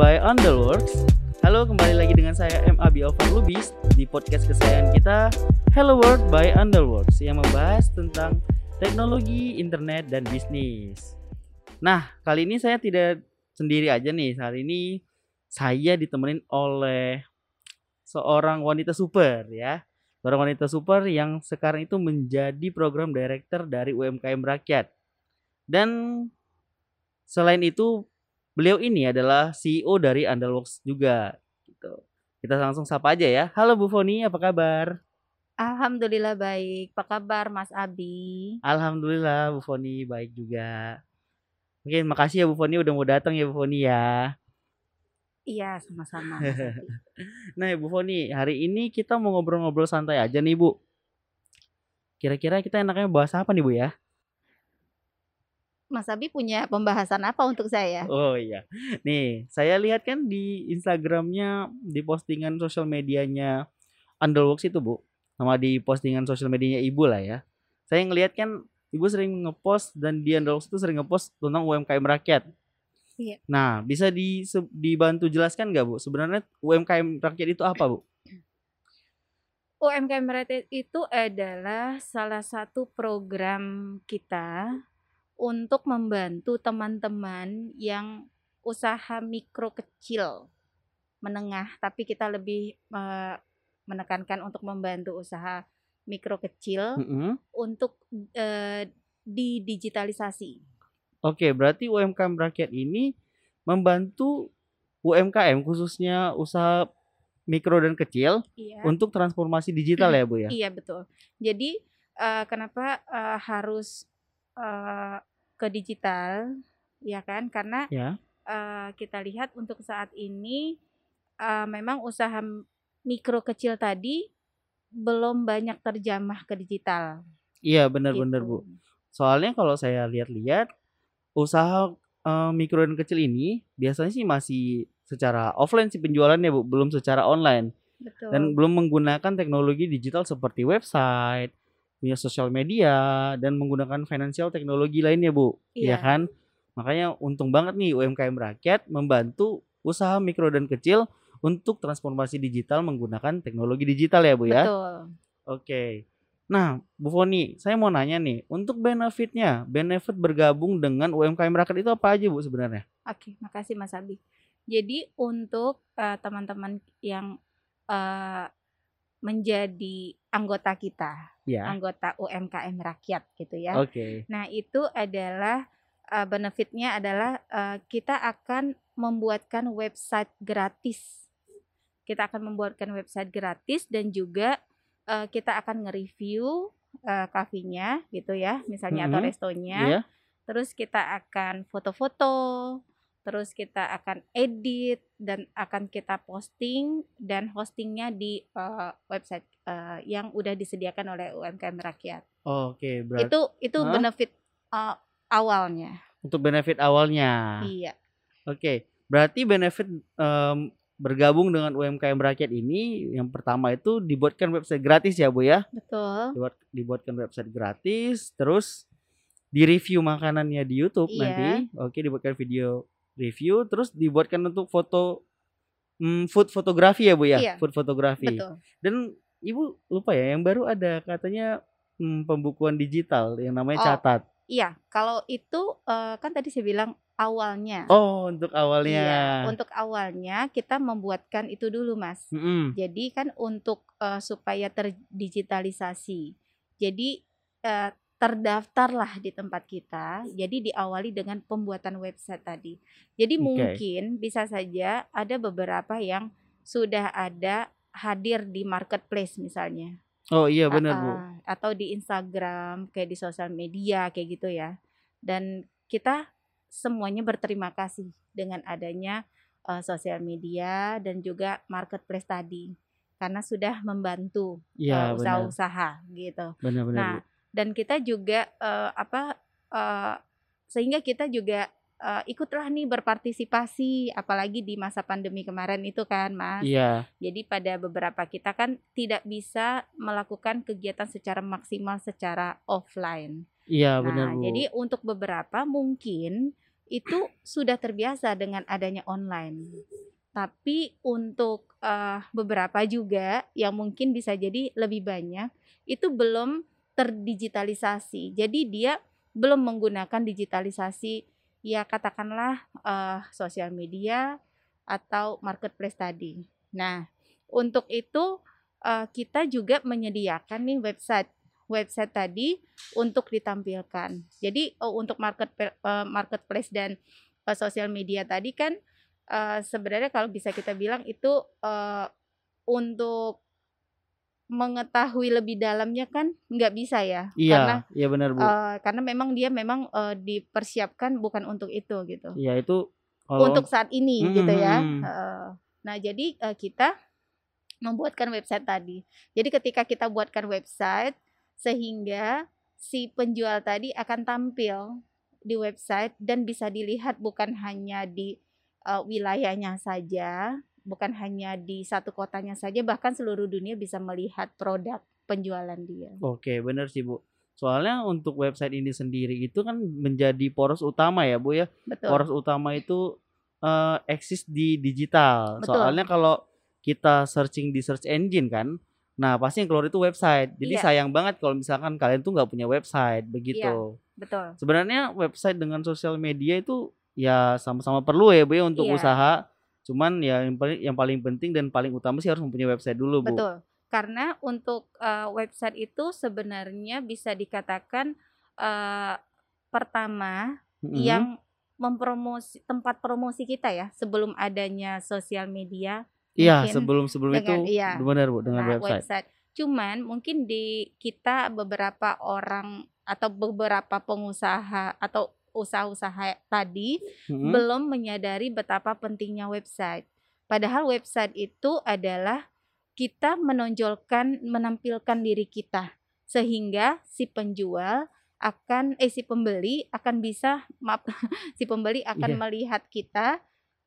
by Underworks. Halo, kembali lagi dengan saya M. Abi Lubis di podcast kesayangan kita Hello World by Underworks yang membahas tentang teknologi, internet, dan bisnis. Nah, kali ini saya tidak sendiri aja nih. Hari ini saya ditemenin oleh seorang wanita super ya. Seorang wanita super yang sekarang itu menjadi program director dari UMKM Rakyat. Dan selain itu beliau ini adalah CEO dari Andalworks juga gitu. Kita langsung sapa aja ya. Halo Bu Foni, apa kabar? Alhamdulillah baik. Apa kabar Mas Abi? Alhamdulillah Bu Foni baik juga. Oke, makasih ya Bu Foni udah mau datang ya Bu Foni ya. Iya, sama-sama. nah, Bu Foni, hari ini kita mau ngobrol-ngobrol santai aja nih, Bu. Kira-kira kita enaknya bahas apa nih, Bu ya? Mas Abi punya pembahasan apa untuk saya? Oh iya, nih saya lihat kan di Instagramnya di postingan sosial medianya Underworks itu bu, sama di postingan sosial medianya ibu lah ya. Saya ngelihat kan ibu sering ngepost dan di Underworks itu sering ngepost tentang UMKM rakyat. Iya. Nah, bisa di, dibantu jelaskan nggak bu? Sebenarnya UMKM rakyat itu apa bu? UMKM rakyat itu adalah salah satu program kita untuk membantu teman-teman yang usaha mikro kecil menengah tapi kita lebih uh, menekankan untuk membantu usaha mikro kecil mm -hmm. untuk uh, didigitalisasi. Oke, berarti UMKM rakyat ini membantu UMKM khususnya usaha mikro dan kecil iya. untuk transformasi digital ya, Bu ya? Iya, betul. Jadi uh, kenapa uh, harus uh, ke digital, ya kan? Karena ya. Uh, kita lihat untuk saat ini uh, memang usaha mikro kecil tadi belum banyak terjamah ke digital. Iya benar-benar gitu. bu. Soalnya kalau saya lihat-lihat usaha uh, mikro dan kecil ini biasanya sih masih secara offline sih penjualannya bu, belum secara online. Betul. Dan belum menggunakan teknologi digital seperti website, punya sosial media dan menggunakan financial teknologi lainnya bu. Iya. ya kan? Makanya untung banget nih UMKM rakyat membantu usaha mikro dan kecil untuk transformasi digital menggunakan teknologi digital ya bu ya? Betul. oke. Nah Bu Foni saya mau nanya nih untuk benefitnya benefit bergabung dengan UMKM rakyat itu apa aja bu sebenarnya? Oke makasih Mas Abi. Jadi untuk uh, teman-teman yang uh, menjadi anggota kita, ya. anggota UMKM rakyat gitu ya. Oke. Okay. Nah itu adalah uh, benefitnya adalah uh, kita akan membuatkan website gratis. Kita akan membuatkan website gratis dan juga uh, kita akan nge-review uh, kafenya gitu ya, misalnya mm -hmm. atau restonya. Yeah. Terus kita akan foto-foto, terus kita akan edit dan akan kita posting dan hostingnya di uh, website uh, yang udah disediakan oleh UMKM rakyat. Oke, berarti itu itu huh? benefit uh, awalnya. Untuk benefit awalnya. Iya. Oke, berarti benefit um, bergabung dengan UMKM rakyat ini yang pertama itu dibuatkan website gratis ya Bu ya? Betul. Dibuat dibuatkan website gratis, terus di review makanannya di YouTube iya. nanti. Oke, dibuatkan video review terus dibuatkan untuk foto hmm, food fotografi ya bu ya? Iya, food fotografi. Dan ibu lupa ya yang baru ada katanya hmm, pembukuan digital yang namanya oh, catat. iya. Kalau itu uh, kan tadi saya bilang awalnya. Oh untuk awalnya. Iya, untuk awalnya kita membuatkan itu dulu mas. Mm -hmm. jadi kan untuk uh, supaya terdigitalisasi. Jadi uh, terdaftarlah di tempat kita. Jadi diawali dengan pembuatan website tadi. Jadi okay. mungkin bisa saja ada beberapa yang sudah ada hadir di marketplace misalnya. Oh iya benar Bu. Atau di Instagram, kayak di sosial media kayak gitu ya. Dan kita semuanya berterima kasih dengan adanya uh, sosial media dan juga marketplace tadi karena sudah membantu ya, uh, usaha-usaha gitu. Benar, benar, nah, dan kita juga uh, apa uh, sehingga kita juga uh, ikutlah nih berpartisipasi apalagi di masa pandemi kemarin itu kan Mas. Iya. Jadi pada beberapa kita kan tidak bisa melakukan kegiatan secara maksimal secara offline. Iya benar nah, Jadi untuk beberapa mungkin itu sudah terbiasa dengan adanya online. Tapi untuk uh, beberapa juga yang mungkin bisa jadi lebih banyak itu belum terdigitalisasi. Jadi dia belum menggunakan digitalisasi ya katakanlah uh, sosial media atau marketplace tadi. Nah, untuk itu uh, kita juga menyediakan nih website website tadi untuk ditampilkan. Jadi uh, untuk market uh, marketplace dan uh, sosial media tadi kan uh, sebenarnya kalau bisa kita bilang itu uh, untuk mengetahui lebih dalamnya kan nggak bisa ya. Iya karena iya benar bu. uh, karena memang dia memang uh, dipersiapkan bukan untuk itu gitu. Iya itu kalau... untuk saat ini hmm, gitu ya. uh, nah jadi uh, kita membuatkan website tadi. Jadi ketika kita buatkan website sehingga si penjual tadi akan tampil di website dan bisa dilihat bukan hanya di uh, wilayahnya saja bukan hanya di satu kotanya saja bahkan seluruh dunia bisa melihat produk penjualan dia. Oke, benar sih Bu. Soalnya untuk website ini sendiri itu kan menjadi poros utama ya Bu ya. Betul. Poros utama itu uh, eksis di digital. Betul. Soalnya kalau kita searching di search engine kan, nah pasti yang keluar itu website. Jadi iya. sayang banget kalau misalkan kalian tuh nggak punya website begitu. Iya, betul. Sebenarnya website dengan sosial media itu ya sama-sama perlu ya Bu ya untuk iya. usaha Cuman ya yang paling yang paling penting dan paling utama sih harus mempunyai website dulu, Bu. Betul. Karena untuk uh, website itu sebenarnya bisa dikatakan uh, pertama mm-hmm. yang mempromosi tempat promosi kita ya sebelum adanya sosial media. Iya, sebelum sebelum dengan, itu iya, benar Bu dengan nah, website. website. Cuman mungkin di kita beberapa orang atau beberapa pengusaha atau usaha-usaha tadi hmm. belum menyadari betapa pentingnya website. Padahal website itu adalah kita menonjolkan, menampilkan diri kita sehingga si penjual akan eh si pembeli akan bisa maaf si pembeli akan yeah. melihat kita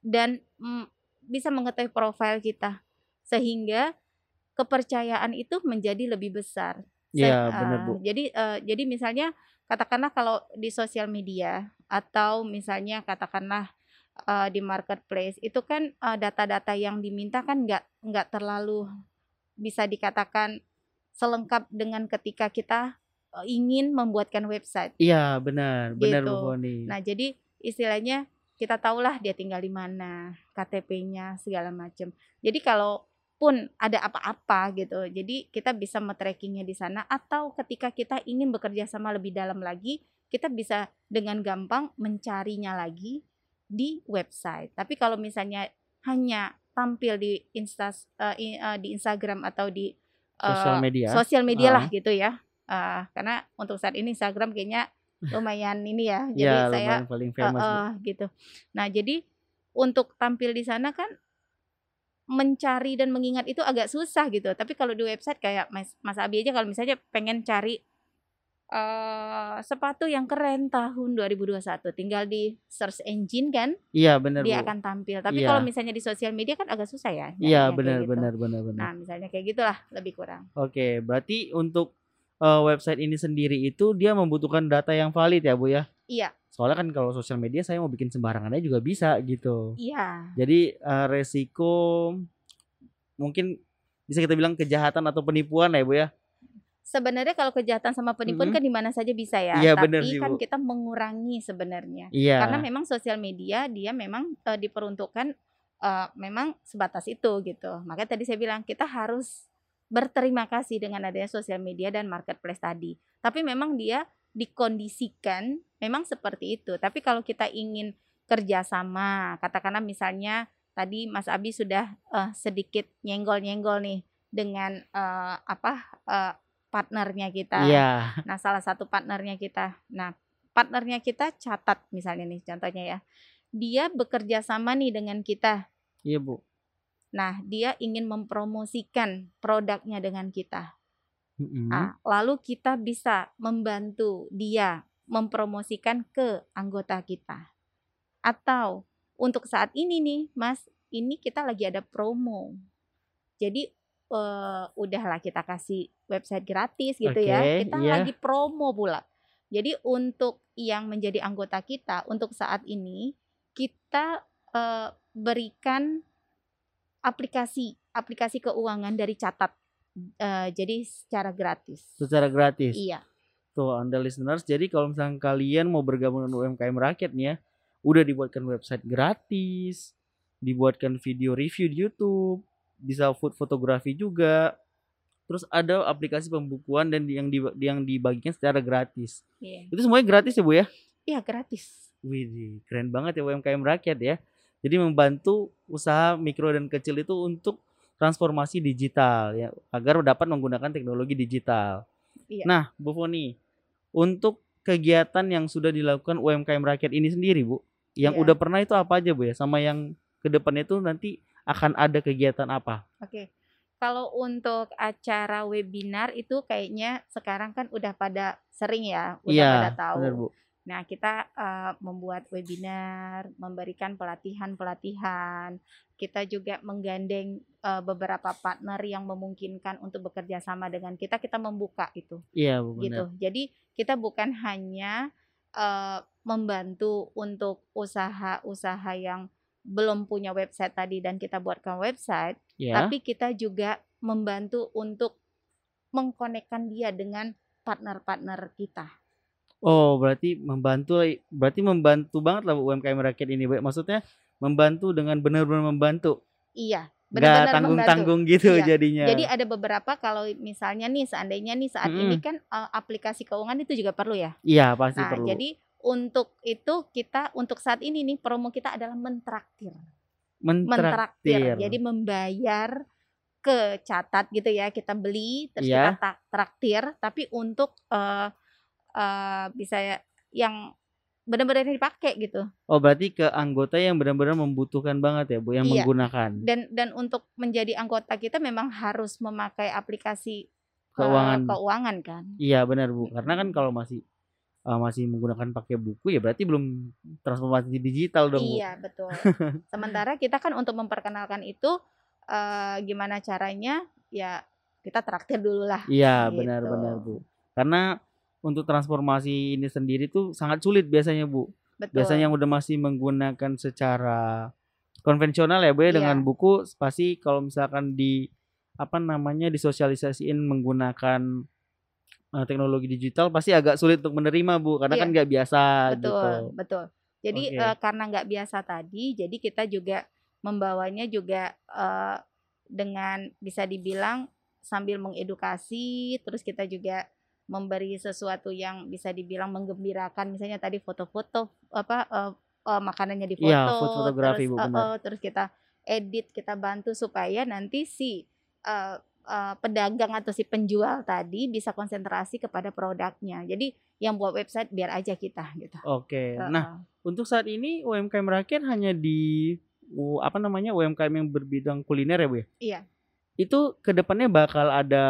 dan mm, bisa mengetahui profil kita sehingga kepercayaan itu menjadi lebih besar. Iya, benar Bu. jadi uh, jadi misalnya katakanlah kalau di sosial media atau misalnya katakanlah uh, di marketplace itu kan uh, data-data yang diminta kan nggak nggak terlalu bisa dikatakan selengkap dengan ketika kita uh, ingin membuatkan website. Iya benar benar gitu. Bu. Nah jadi istilahnya kita tahulah dia tinggal di mana, KTP-nya segala macam. Jadi kalau pun ada apa-apa gitu. Jadi kita bisa me-trackingnya di sana atau ketika kita ingin bekerja sama lebih dalam lagi, kita bisa dengan gampang mencarinya lagi di website. Tapi kalau misalnya hanya tampil di Insta uh, uh, di Instagram atau di uh, sosial media, sosial media uh. lah gitu ya. Uh, karena untuk saat ini Instagram kayaknya lumayan ini ya. Jadi ya, saya paling famous, uh, uh, gitu. Nah, jadi untuk tampil di sana kan mencari dan mengingat itu agak susah gitu. Tapi kalau di website kayak Mas, Mas Abi aja kalau misalnya pengen cari uh, sepatu yang keren tahun 2021 tinggal di search engine kan iya benar dia Bu. akan tampil tapi iya. kalau misalnya di sosial media kan agak susah ya iya benar gitu. benar benar benar nah misalnya kayak gitulah lebih kurang oke berarti untuk uh, website ini sendiri itu dia membutuhkan data yang valid ya Bu ya iya soalnya kan kalau sosial media saya mau bikin sembarangan aja juga bisa gitu. Iya. Jadi uh, resiko mungkin bisa kita bilang kejahatan atau penipuan ya bu ya? Sebenarnya kalau kejahatan sama penipuan -hmm. kan di mana saja bisa ya. Iya, tapi sih, kan bu. kita mengurangi sebenarnya. Iya. karena memang sosial media dia memang uh, diperuntukkan uh, memang sebatas itu gitu. Makanya tadi saya bilang kita harus berterima kasih dengan adanya sosial media dan marketplace tadi. Tapi memang dia dikondisikan memang seperti itu. Tapi kalau kita ingin kerjasama, katakanlah misalnya tadi Mas Abi sudah uh, sedikit nyenggol-nyenggol nih dengan uh, apa uh, partnernya kita. Yeah. Nah, salah satu partnernya kita. Nah, partnernya kita catat misalnya nih contohnya ya. Dia bekerja sama nih dengan kita. Iya, Bu. Nah, dia ingin mempromosikan produknya dengan kita. Mm-hmm. Nah, lalu kita bisa membantu dia mempromosikan ke anggota kita. Atau untuk saat ini nih, Mas, ini kita lagi ada promo. Jadi uh, udahlah kita kasih website gratis gitu okay, ya. Kita yeah. lagi promo pula. Jadi untuk yang menjadi anggota kita untuk saat ini kita uh, berikan aplikasi aplikasi keuangan dari catat uh, jadi secara gratis. Secara gratis. Iya. Tuh Anda listeners, jadi kalau misalnya kalian mau bergabung dengan UMKM Rakyat nih ya, udah dibuatkan website gratis, dibuatkan video review di YouTube, bisa food fotografi juga. Terus ada aplikasi pembukuan dan yang di, yang dibagikan secara gratis. Iya. Itu semuanya gratis ya, Bu ya? Iya, gratis. Wih, keren banget ya UMKM Rakyat ya. Jadi membantu usaha mikro dan kecil itu untuk transformasi digital ya agar dapat menggunakan teknologi digital. Iya. Nah, Bu Foni, untuk kegiatan yang sudah dilakukan UMKM rakyat ini sendiri, Bu, yang Iya. udah pernah itu apa aja, Bu ya? Sama yang ke depannya itu nanti akan ada kegiatan apa? Oke. Kalau untuk acara webinar itu kayaknya sekarang kan udah pada sering ya, udah Iya, pada tahu. benar, Bu. Nah, kita uh, membuat webinar, memberikan pelatihan-pelatihan. Kita juga menggandeng uh, beberapa partner yang memungkinkan untuk bekerja sama dengan kita. Kita membuka itu, Iya, gitu. benar. Jadi kita bukan hanya uh, membantu untuk usaha-usaha yang belum punya website tadi dan kita buatkan website, Ya. tapi kita juga membantu untuk mengkonekkan dia dengan partner-partner kita. Oh, berarti membantu berarti membantu banget lah UMKM rakyat ini. Maksudnya membantu dengan benar-benar membantu. Iya, benar-benar tanggung-tanggung gitu Iya. jadinya. Jadi ada beberapa kalau misalnya nih seandainya nih saat ini Mm-mm. kan uh, aplikasi keuangan itu juga perlu ya. Iya, pasti Nah, perlu. jadi untuk itu kita untuk saat ini nih promo kita adalah mentraktir. mentraktir. Jadi membayar ke catat gitu ya, kita beli terus Iya. kita ta- traktir tapi untuk eh eh, bisa ya- yang benar-benar dipakai gitu. Oh, berarti ke anggota yang benar-benar membutuhkan banget ya, Bu, yang Iya. menggunakan Dan dan untuk menjadi anggota kita memang harus memakai aplikasi eh, keuangan. keuangan kan. Iya, benar, Bu. Karena kan kalau masih eh, masih menggunakan pakai buku ya berarti belum transformasi digital dong, Bu. Iya, betul. Sementara kita kan untuk memperkenalkan itu eh, gimana caranya? Ya kita traktir dulu lah. Iya, Gitu. benar-benar, Bu. Karena untuk transformasi ini sendiri tuh sangat sulit biasanya, Bu. Betul. Biasanya yang udah masih menggunakan secara konvensional ya, Bu ya, Iya. dengan buku pasti kalau misalkan di apa namanya disosialisasiin menggunakan eh, teknologi digital pasti agak sulit untuk menerima, Bu, karena Iya. kan nggak biasa betul, gitu. betul. Jadi Oke. eh, karena nggak biasa tadi, jadi kita juga membawanya juga eh, dengan bisa dibilang sambil mengedukasi, terus kita juga memberi sesuatu yang bisa dibilang menggembirakan, misalnya tadi foto-foto apa eh, eh, makanannya di foto, Iya, food photography, terus Bu, benar. eh, terus kita edit, kita bantu supaya nanti si eh, eh, pedagang atau si penjual tadi bisa konsentrasi kepada produknya. Jadi yang buat website biar aja kita gitu. Oke. Heeh. Nah, untuk saat ini UMKM rakyat hanya di u- apa namanya UMKM yang berbidang kuliner ya, Bu ya? Iya. Itu ke depannya bakal ada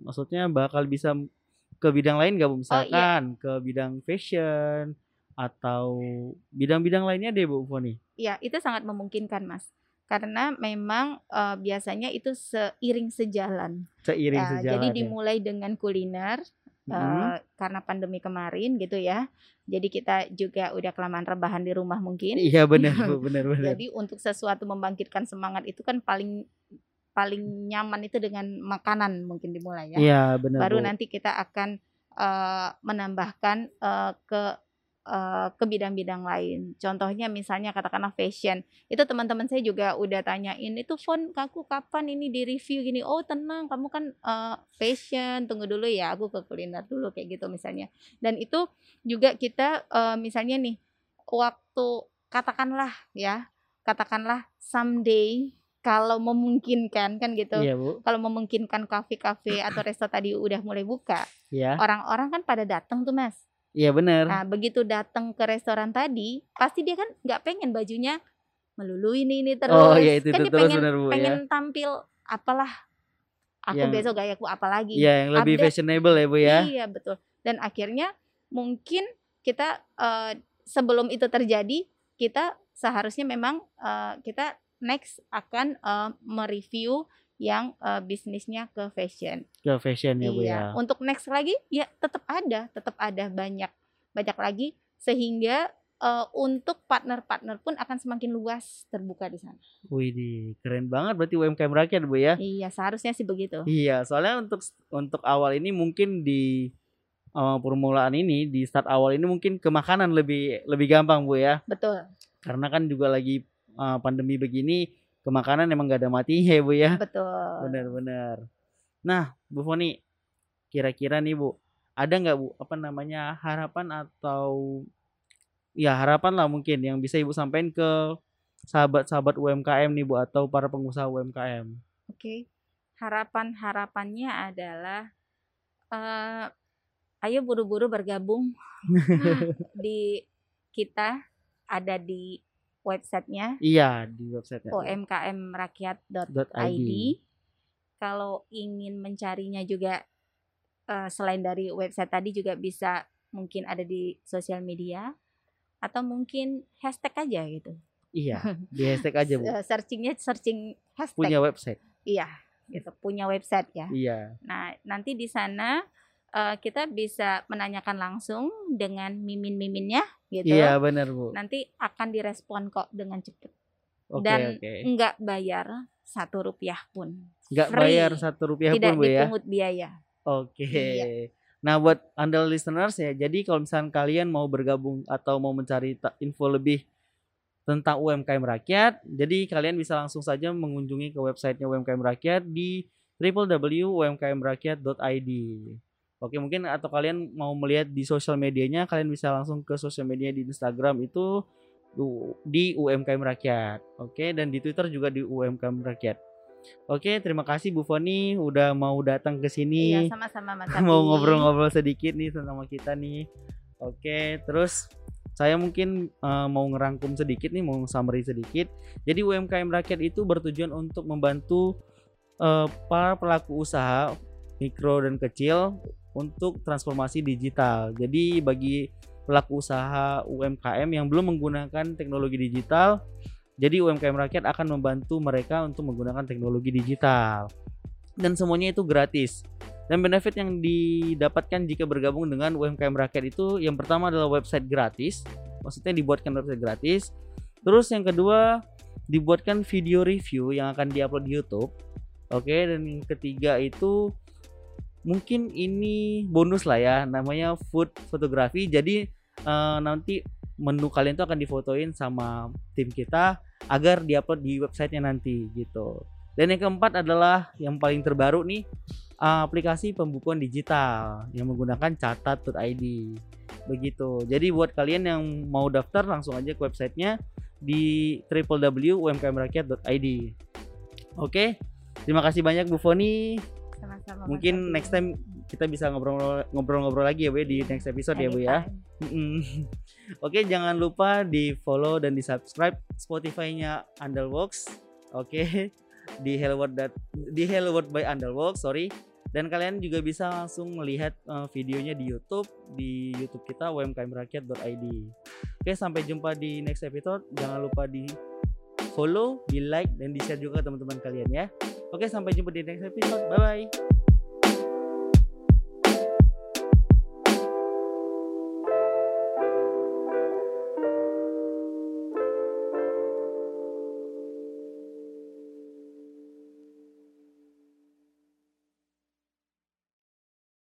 maksudnya bakal bisa ke bidang lain gak Bu? Oh, iya. Misalkan ke bidang fashion atau bidang-bidang lainnya deh Bu Foni. Iya, itu sangat memungkinkan, Mas. Karena memang eh, biasanya itu seiring sejalan. Seiring Ya, sejalan. jadi ya. dimulai dengan kuliner Mm-mm. eh, karena pandemi kemarin gitu ya. Jadi kita juga udah kelamaan rebahan di rumah mungkin. Iya benar Bu, benar benar. Jadi untuk sesuatu membangkitkan semangat itu kan paling paling nyaman itu dengan makanan mungkin dimulai ya. Iya benar Baru Bu. nanti kita akan eh, menambahkan eh, ke eh, ke bidang-bidang lain. Contohnya misalnya katakanlah fashion. Itu teman-teman saya juga udah tanyain itu font aku kapan ini di review gini. Oh, tenang, kamu kan eh, fashion, tunggu dulu ya, aku ke kuliner dulu kayak gitu misalnya. Dan itu juga kita eh, misalnya nih waktu katakanlah ya, katakanlah someday kalau memungkinkan kan gitu. Iya Bu. Kalau memungkinkan kafe-kafe atau resto tadi udah mulai buka, Iya. orang-orang kan pada datang tuh mas. Iya benar. Nah begitu datang ke restoran tadi, pasti dia kan nggak pengen bajunya melulu ini ini terus. Oh iya itu, kan itu dia terus pengen benar Bu ya. pengen tampil apalah. Aku Yang- besok gayaku apa lagi? Iya yang lebih Update. fashionable ya Bu ya. Iya betul. Dan akhirnya mungkin kita eh, sebelum itu terjadi, kita seharusnya memang eh, kita next akan eh, mereview yang uh, bisnisnya ke fashion. Ke fashion ya Bu Iya. ya. Untuk next lagi ya tetap ada, tetap ada banyak banyak lagi sehingga uh, untuk partner-partner pun akan semakin luas terbuka di sana. Wih, keren banget berarti UMKM rakyat Bu ya. Iya, seharusnya sih begitu. Iya, soalnya untuk untuk awal ini mungkin di uh, permulaan ini di start awal ini mungkin ke makanan lebih lebih gampang Bu ya. Betul. Karena kan juga lagi uh, pandemi begini ke makanan emang gak ada mati ya Bu ya. Betul. Benar-benar. Nah, Bu Foni, kira-kira nih Bu, ada nggak Bu apa namanya harapan atau ya harapan lah mungkin yang bisa Ibu sampaikan ke sahabat-sahabat UMKM nih Bu atau para pengusaha UMKM? Oke. Harapan-harapannya adalah uh, ayo buru-buru bergabung di kita ada di websitenya Iya, di website umkmrakyat.id. Kalau ingin mencarinya juga uh, selain dari website tadi juga bisa mungkin ada di sosial media atau mungkin hashtag aja gitu. Iya, di hashtag aja Bu. Searchingnya searching hashtag. Punya website. Iya, gitu. Punya website ya. Iya. Nah, nanti di sana uh, kita bisa menanyakan langsung dengan mimin-miminnya gitu. Iya, benar Bu. Nanti akan direspon kok dengan cepat Oke, dan oke. enggak bayar satu rupiah pun. Nggak free. bayar satu rupiah Tidak pun Bu ya. dipungut biaya. Oke. Iya. Nah, buat Anda listeners ya, jadi kalau misalnya kalian mau bergabung atau mau mencari info lebih tentang UMKM Rakyat, jadi kalian bisa langsung saja mengunjungi ke websitenya UMKM Rakyat di www.umkmrakyat.id. Oke, mungkin atau kalian mau melihat di sosial medianya, kalian bisa langsung ke sosial media di Instagram itu di UMKM Rakyat. Oke, dan di Twitter juga di UMKM Rakyat. Oke, terima kasih Bu Foni udah mau datang ke sini Iya, sama-sama Mas mau ngobrol-ngobrol sedikit nih sama kita nih. Oke, terus saya mungkin eh, mau ngerangkum sedikit nih, mau summary sedikit. Jadi UMKM rakyat itu bertujuan untuk membantu eh, para pelaku usaha mikro dan kecil untuk transformasi digital. Jadi bagi pelaku usaha UMKM yang belum menggunakan teknologi digital, jadi UMKM rakyat akan membantu mereka untuk menggunakan teknologi digital. Dan semuanya itu gratis. Dan benefit yang didapatkan jika bergabung dengan UMKM Rakyat itu yang pertama adalah website gratis. Maksudnya dibuatkan website gratis. Terus yang kedua dibuatkan video review yang akan diupload di YouTube. Oke, dan yang ketiga itu mungkin ini bonus lah ya, namanya food fotografi. Jadi eh, nanti menu kalian tuh akan difotoin sama tim kita agar diupload di websitenya nanti gitu. Dan yang keempat adalah yang paling terbaru nih aplikasi pembukuan digital yang menggunakan catat.id begitu. Jadi buat kalian yang mau daftar langsung aja ke websitenya di www.umkmrakyat.id. Oke, terima kasih banyak Bu Foni. Sama-sama Mas Mungkin next time kita bisa ngobrol- ngobrol-ngobrol lagi ya Bu ya, di next episode ya Bu ya. Anytime. Oke, jangan lupa di follow dan di subscribe Spotify-nya Underworks. Oke, di Hello World di Hello World by Underworks, sorry. Dan kalian juga bisa langsung melihat eh, videonya di YouTube di YouTube kita umkmrakyat.id. Oke, sampai jumpa di next episode. Jangan lupa di follow, di like dan di share juga ke teman-teman kalian ya. Oke, sampai jumpa di next episode. Bye bye.